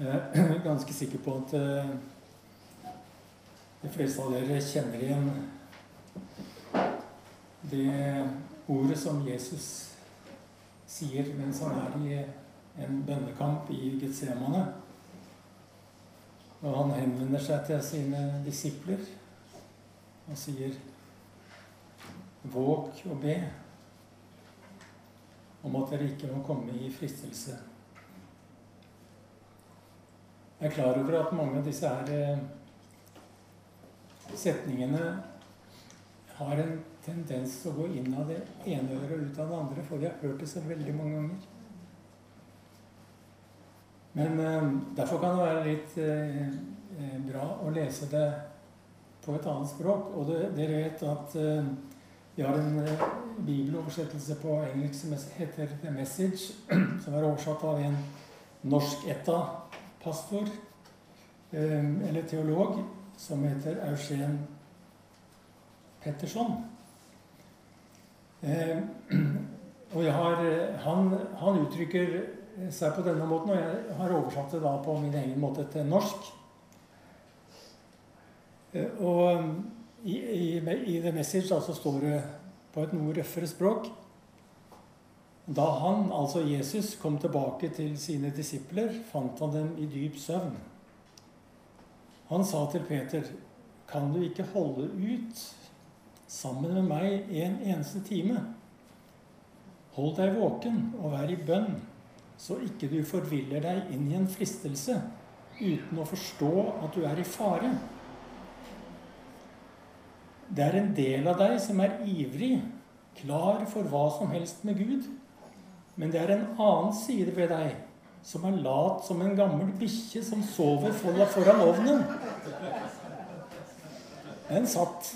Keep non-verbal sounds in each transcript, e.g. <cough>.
Jeg er <clears throat> ganske sikker på at eh, de fleste av dere kjenner igjen det ordet som Jesus sier mens han er i en bønnekamp i Getsemane. Og han henvender seg til sine disipler og sier Våg og be om at dere ikke må komme i fristelse. Jeg er klar over at mange av disse her eh, setningene har en tendens til å gå inn av det ene øret og ut av det andre, for de har hørt det så veldig mange ganger. Men eh, derfor kan det være litt eh, bra å lese det på et annet språk. Og dere vet at vi har en bibeloversettelse på engelsk som heter 'The Message', <clears throat> som er oversatt av en norsk etta pastor eh, eller teolog som heter Eugen Petterson. Eh, <clears throat> og har, han, han, uttrykker seg på denne måten, og jeg har oversatt det da på min egen måte til norsk. Eh, og i, i, i The Message altså står det på et noe røffere språk da han, altså Jesus, kom tilbake til sine disipler, fant han dem i dyp søvn. Han sa til Peter, 'Kan du ikke holde ut sammen med meg en eneste time?' 'Hold deg våken og vær i bønn, så ikke du forviller deg inn i en fristelse uten å forstå at du er i fare.' Det er en del av deg som er ivrig, klar for hva som helst med Gud. Men det er en annen side ved deg som er lat som en gammel bikkje som sover foran ovnen. Den satt.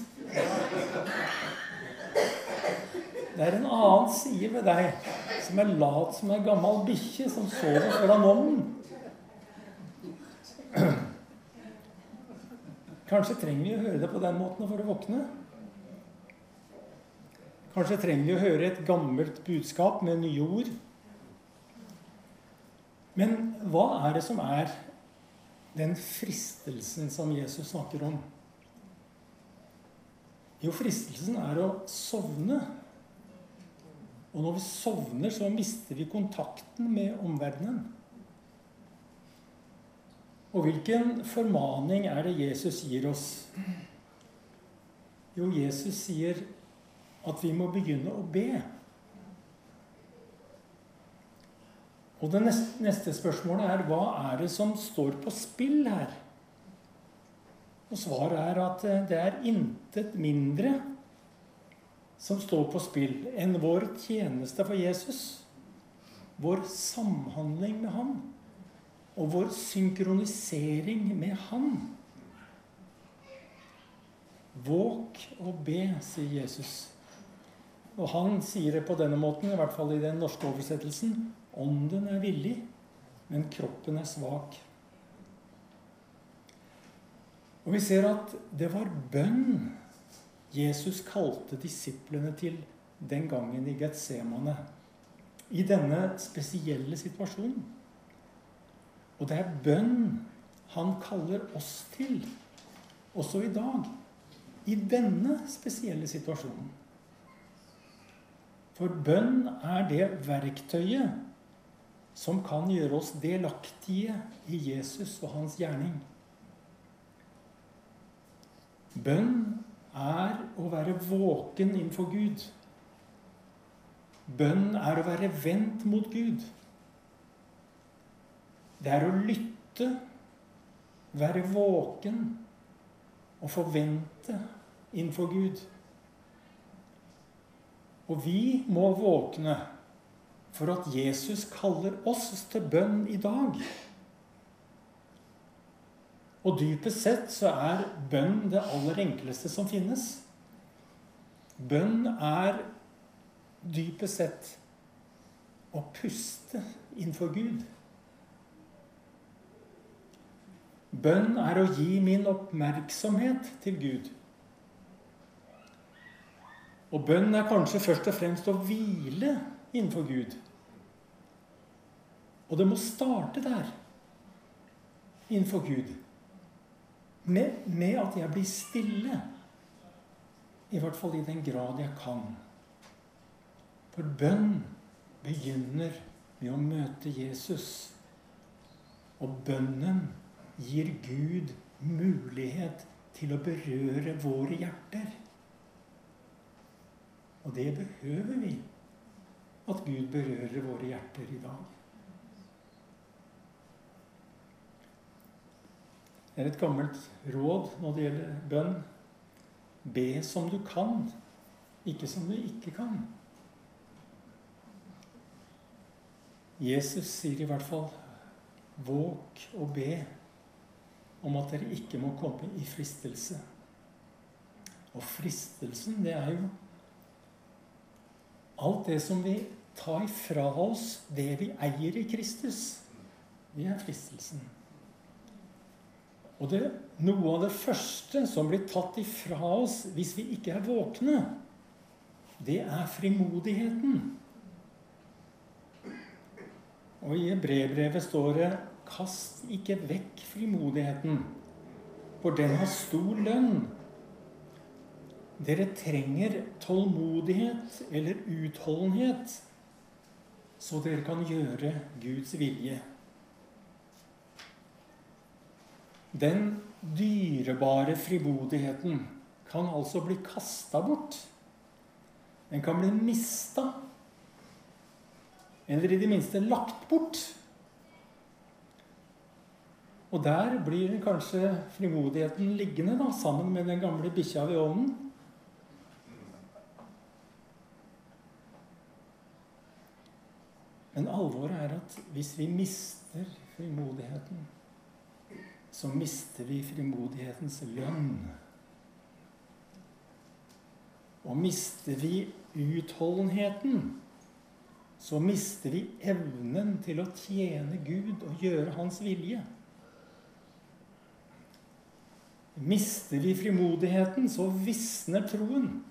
Det er en annen side ved deg som er lat som en gammel bikkje som sover foran ovnen. Kanskje trenger vi å høre det på den måten for å våkne. Kanskje trenger vi å høre et gammelt budskap med nye ord. Men hva er det som er den fristelsen som Jesus snakker om? Jo, fristelsen er å sovne. Og når vi sovner, så mister vi kontakten med omverdenen. Og hvilken formaning er det Jesus gir oss? Jo, Jesus sier at vi må begynne å be. Og det neste spørsmålet er hva er det som står på spill her? Og svaret er at eh, det er intet mindre som står på spill enn vår tjeneste for Jesus. Vår samhandling med Han. Og vår synkronisering med Han. Våk og be, sier Jesus. Og han sier det på denne måten, i hvert fall i den norske oversettelsen. Ånden er villig, men kroppen er svak. Og vi ser at det var bønn Jesus kalte disiplene til den gangen i Getsemane. I denne spesielle situasjonen. Og det er bønn han kaller oss til, også i dag. I denne spesielle situasjonen. For bønn er det verktøyet som kan gjøre oss delaktige i Jesus og hans gjerning. Bønn er å være våken innenfor Gud. Bønn er å være vendt mot Gud. Det er å lytte, være våken og forvente innenfor Gud. Og vi må våkne for at Jesus kaller oss til bønn i dag. Og dypest sett så er bønn det aller enkleste som finnes. Bønn er dypest sett å puste innenfor Gud. Bønn er å gi min oppmerksomhet til Gud. Og bønn er kanskje først og fremst å hvile innenfor Gud. Og det må starte der. innenfor Gud. Med, med, at jeg blir stille. I hvert fall i den grad jeg kan. For bønn begynner med å møte Jesus. Og bønnen gir Gud mulighet til å berøre våre hjerter. Og det behøver vi. At Gud berører våre hjerter i dag. Det er et gammelt råd når det gjelder bønn. Be som du kan, ikke som du ikke kan. Jesus sier i hvert fall Våg og be om at dere ikke må komme i fristelse. Og fristelsen, det er jo alt det som vi tar ifra oss det vi eier i Kristus. Det er fristelsen. Og det, noe av det første som blir tatt ifra oss hvis vi ikke er våkne, det er frimodigheten. Og i brevbrevet står det 'Kast ikke vekk frimodigheten, for den har stor lønn'. Dere trenger tålmodighet eller utholdenhet, så dere kan gjøre Guds vilje. Den dyrebare frimodigheten kan altså bli kasta bort. Den kan bli mista. Eller i det minste lagt bort. Og der blir kanskje frimodigheten liggende da, sammen med den gamle bikkja ved ovnen. Men alvoret er at hvis vi mister frimodigheten, så mister vi frimodighetens lønn. Og mister vi utholdenheten, så mister vi evnen til å tjene Gud og gjøre Hans vilje. Mister vi frimodigheten, så visner troen.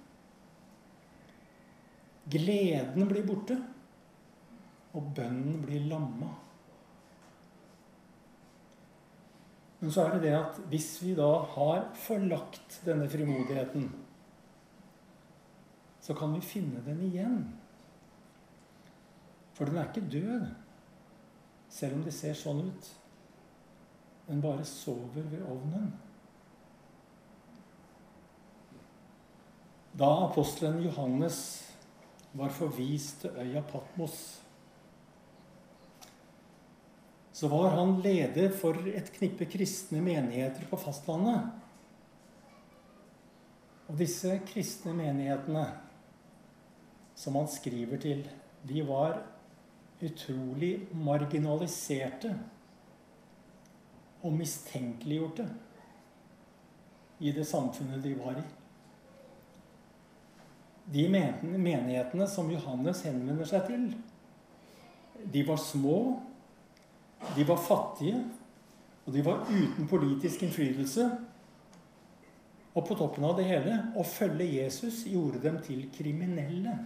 Gleden blir borte, og bønnen blir lamma. Men så er det det at hvis vi da har forlagt denne frimodigheten, så kan vi finne den igjen. For den er ikke død, selv om det ser sånn ut. Den bare sover ved ovnen. Da apostelen Johannes var forvist til øya Patmos, så var han leder for et knippe kristne menigheter på fastlandet. Og disse kristne menighetene som han skriver til, de var utrolig marginaliserte og mistenkeliggjorte i det samfunnet de var i. De menighetene som Johannes henvender seg til, de var små, de var fattige, og de var uten politisk innflytelse. Og på toppen av det hele å følge Jesus gjorde dem til kriminelle.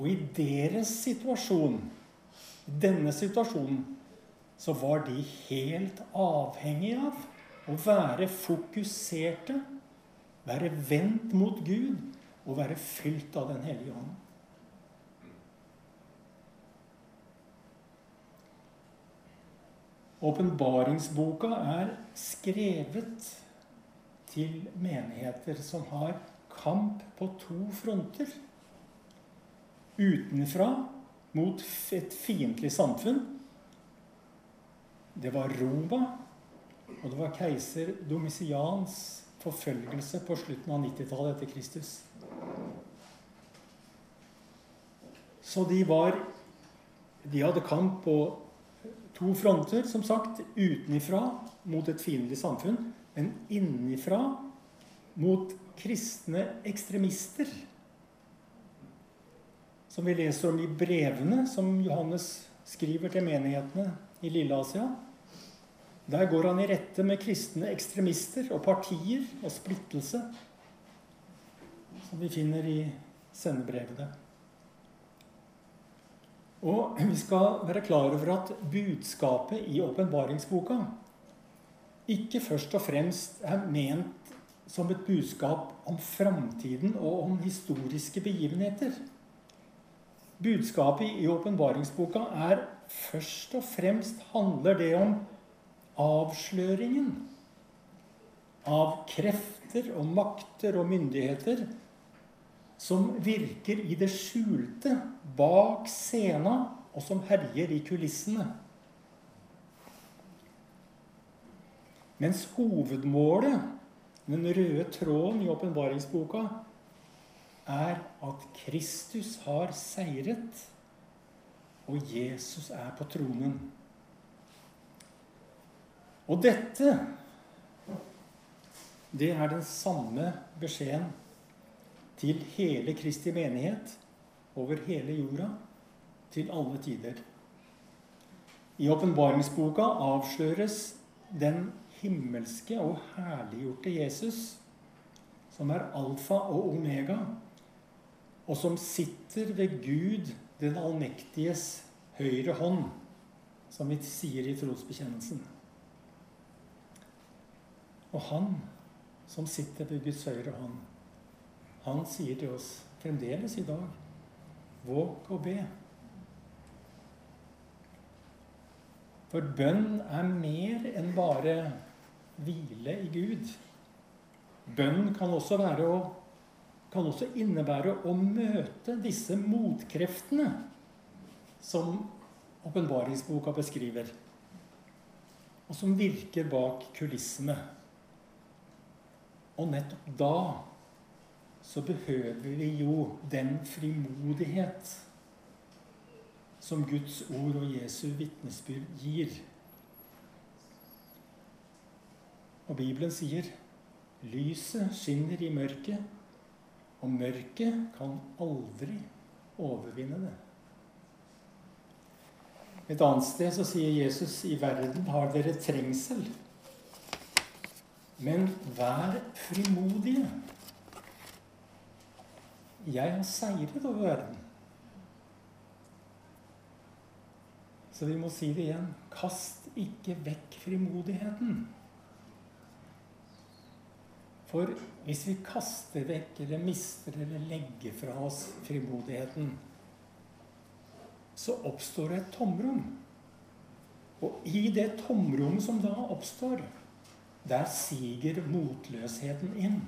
Og i deres situasjon, i denne situasjonen, så var de helt avhengige av å være fokuserte, være vendt mot Gud og være fylt av Den hellige ånd. Åpenbaringsboka er skrevet til menigheter som har kamp på to fronter utenfra mot et fiendtlig samfunn. Det var Roma, og det var keiser Domisians forfølgelse på slutten av 90-tallet etter Kristus. Så de var De hadde kamp på to fronter, som sagt. Utenifra mot et fiendtlig samfunn, men innenfra mot kristne ekstremister som vi leser om i brevene som Johannes skriver til menighetene i Lille-Asia. Der går han i rette med kristne ekstremister og partier og splittelse, som vi finner i sendebrevene. Og <clears throat> vi skal være klar over at budskapet i åpenbaringsboka ikke først og fremst er ment som et budskap om framtiden og om historiske begivenheter. Budskapet i åpenbaringsboka er først og fremst handler det om avsløringen av krefter og makter og myndigheter som virker i det skjulte, bak scena, og som herjer i kulissene. Mens hovedmålet, den røde tråden i åpenbaringsboka, er at Kristus har seiret, og Jesus er på tronen. Og dette, det er den samme beskjeden til hele Kristi menighet over hele jorda til alle tider. I åpenbaringsboka avsløres den himmelske og herliggjorte Jesus, som er alfa og omega, og som sitter ved Gud den allmektiges høyre hånd, som vi sier i trosbekjennelsen. Og han som sitter ved Guds høyre hånd, han sier til oss fremdeles i dag våg og be. For bønn er mer enn bare hvile i Gud. Bønn kan også, å, kan også innebære å møte disse motkreftene som åpenbaringsboka beskriver, og som virker bak kulissene. Og nettopp da så behøver vi jo den frimodighet som Guds ord og Jesu vitnesbyrd gir. Og Bibelen sier lyset skinner i mørket, og mørket kan aldri overvinne det. Et annet sted så sier Jesus i verden har dere trengsel. Men vær frimodige. Jeg har seiret over verden. Så vi må si det igjen. Kast ikke vekk frimodigheten. For hvis vi kaster vekk eller mister eller legger fra oss frimodigheten, så oppstår det et tomrom. Og i det tomrommet som da oppstår, der siger motløsheten inn.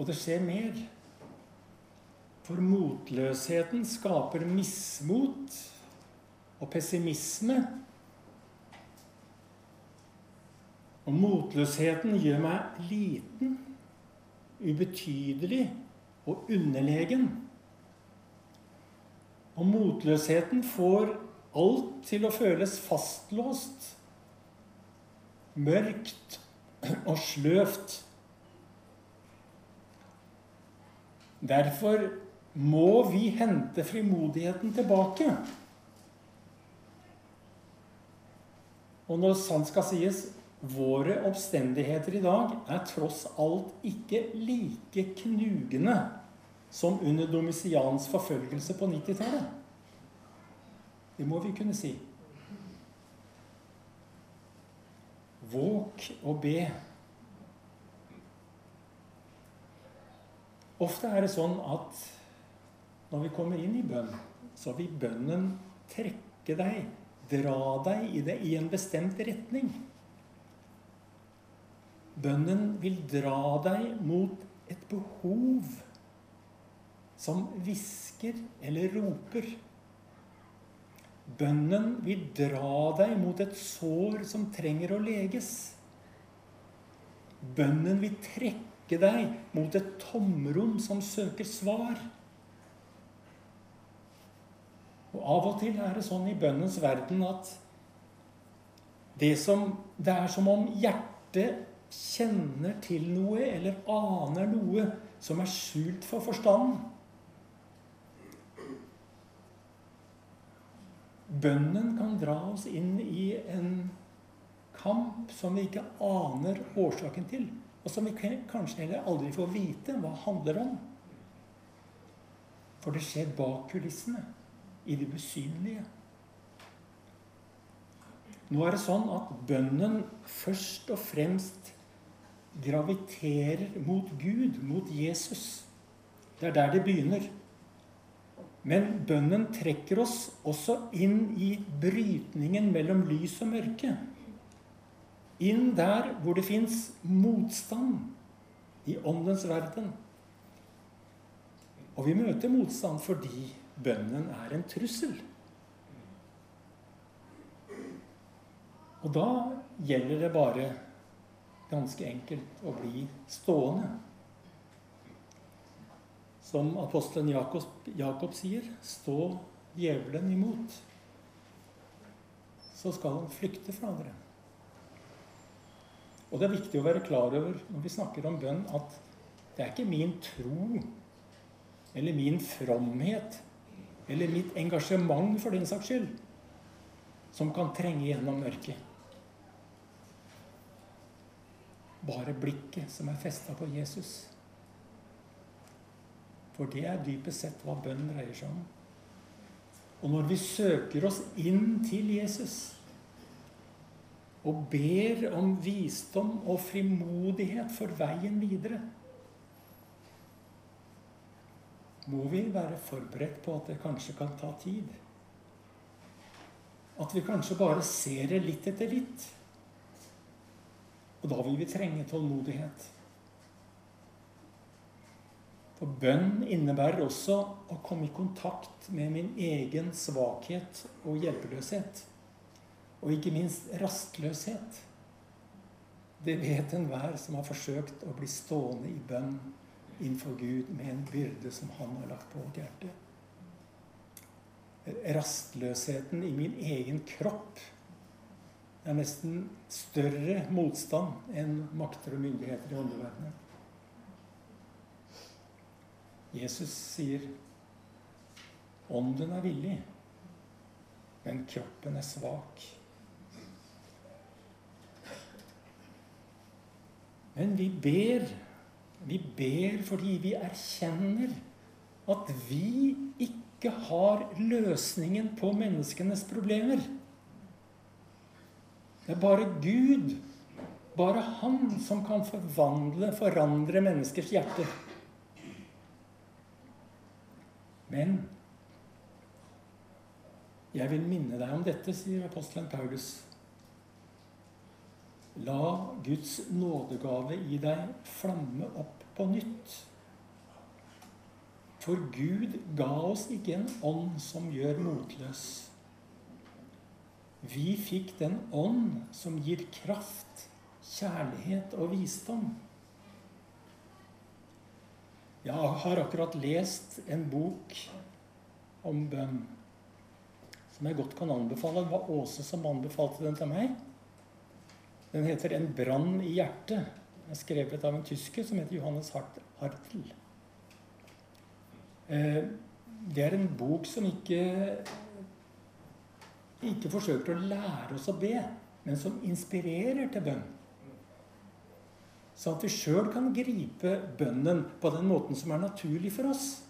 Og det skjer mer. For motløsheten skaper mismot og pessimisme. Og motløsheten gjør meg liten, ubetydelig og underlegen. Og motløsheten får alt til å føles fastlåst, mørkt og sløvt. Derfor må vi hente frimodigheten tilbake. Og når sant skal sies, våre omstendigheter i dag er tross alt ikke like knugende som under Domisians forfølgelse på 90-tallet. Det må vi kunne si. Våk og be. Ofte er det sånn at når vi kommer inn i bønn, så vil bønnen trekke deg, dra deg i, det, i en bestemt retning. Bønnen vil dra deg mot et behov som hvisker eller roper. Bønnen vil dra deg mot et sår som trenger å leges. Bønnen vil trekke trekke deg mot et tomrom som søker svar. Og Av og til er det sånn i bønnens verden at det, som, det er som om hjertet kjenner til noe eller aner noe som er skjult for forstanden. Bønnen kan dra oss inn i en kamp som vi ikke aner årsaken til og som vi kanskje heller aldri får vite hva handler om. For det skjer bak kulissene, i det usynlige. Nå er det sånn at bønnen først og fremst graviterer mot Gud, mot Jesus. Det er der det begynner. Men bønnen trekker oss også inn i brytningen mellom lys og mørke. Inn der hvor det fins motstand i åndens verden. Og vi møter motstand fordi bønnen er en trussel. Og da gjelder det bare ganske enkelt å bli stående. Som apostelen Jakob, Jakob sier, stå djevelen imot. Så skal han flykte fra dere. Og det er viktig å være klar over når vi snakker om bønn, at det er ikke min tro eller min fromhet eller mitt engasjement for den saks skyld som kan trenge gjennom mørket. Bare blikket som er festa på Jesus. For det er dypest sett hva bønn dreier seg om. Og når vi søker oss inn til Jesus og ber om visdom og frimodighet for veien videre, må vi være forberedt på at det kanskje kan ta tid. At vi kanskje bare ser det litt etter litt. Og da vil vi trenge tålmodighet. For bønn innebærer også å komme i kontakt med min egen svakhet og hjelpeløshet. Og ikke minst rastløshet. Det vet enhver som har forsøkt å bli stående i bønn innenfor Gud med en byrde som han har lagt på vårt hjerte. Rastløsheten i min egen kropp er nesten større motstand enn makter og myndigheter i åndeverdenen. Jesus sier ånden er villig, men kroppen er svak. Men vi ber vi ber fordi vi erkjenner at vi ikke har løsningen på menneskenes problemer. Det er bare Gud, bare Han, som kan forvandle, forandre menneskers hjerte. Men jeg vil minne deg om dette, sier apostelen Paulus. La Guds nådegave i deg flamme opp på nytt. For Gud ga oss ikke en ånd som gjør motløs. Vi fikk den ånd som gir kraft, kjærlighet og visdom. Jeg har akkurat lest en bok om bønn som jeg godt kan anbefale. Det var Åse som anbefalte den til meg. Den heter 'En brann i hjertet'. Den er skrevet av en tysker som heter Johannes Hartl. Eh, det er en bok som ikke ikke forsøker å lære oss å be, men som inspirerer til bønn. Så at vi sjøl kan gripe bønnen på den måten som er naturlig for oss.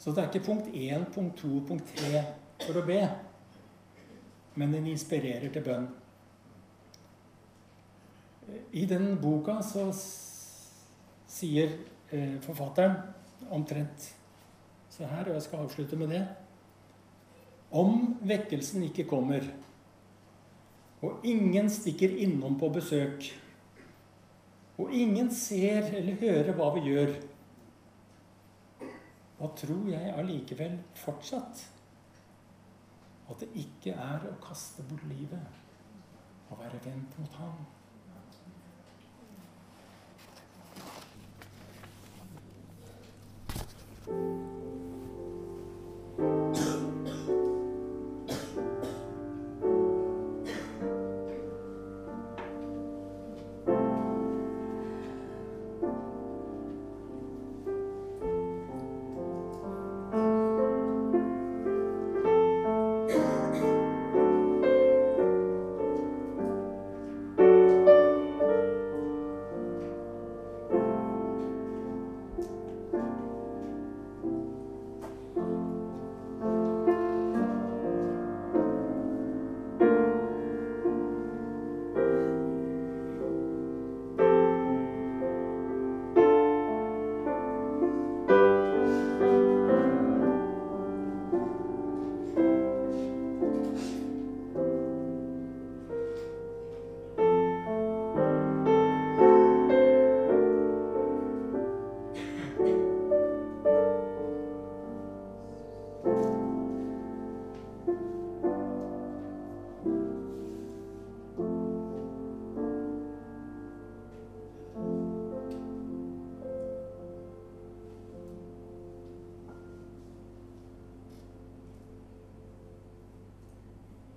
Så det er ikke punkt 1, punkt 2, punkt 3 for å be, men den inspirerer til bønn. I den boka så sier eh, forfatteren omtrent så her, og jeg skal avslutte med det Om vekkelsen ikke kommer, og ingen stikker innom på besøk, og ingen ser eller hører hva vi gjør, da tror jeg allikevel fortsatt at det ikke er å kaste bort livet, å være vendt mot ham.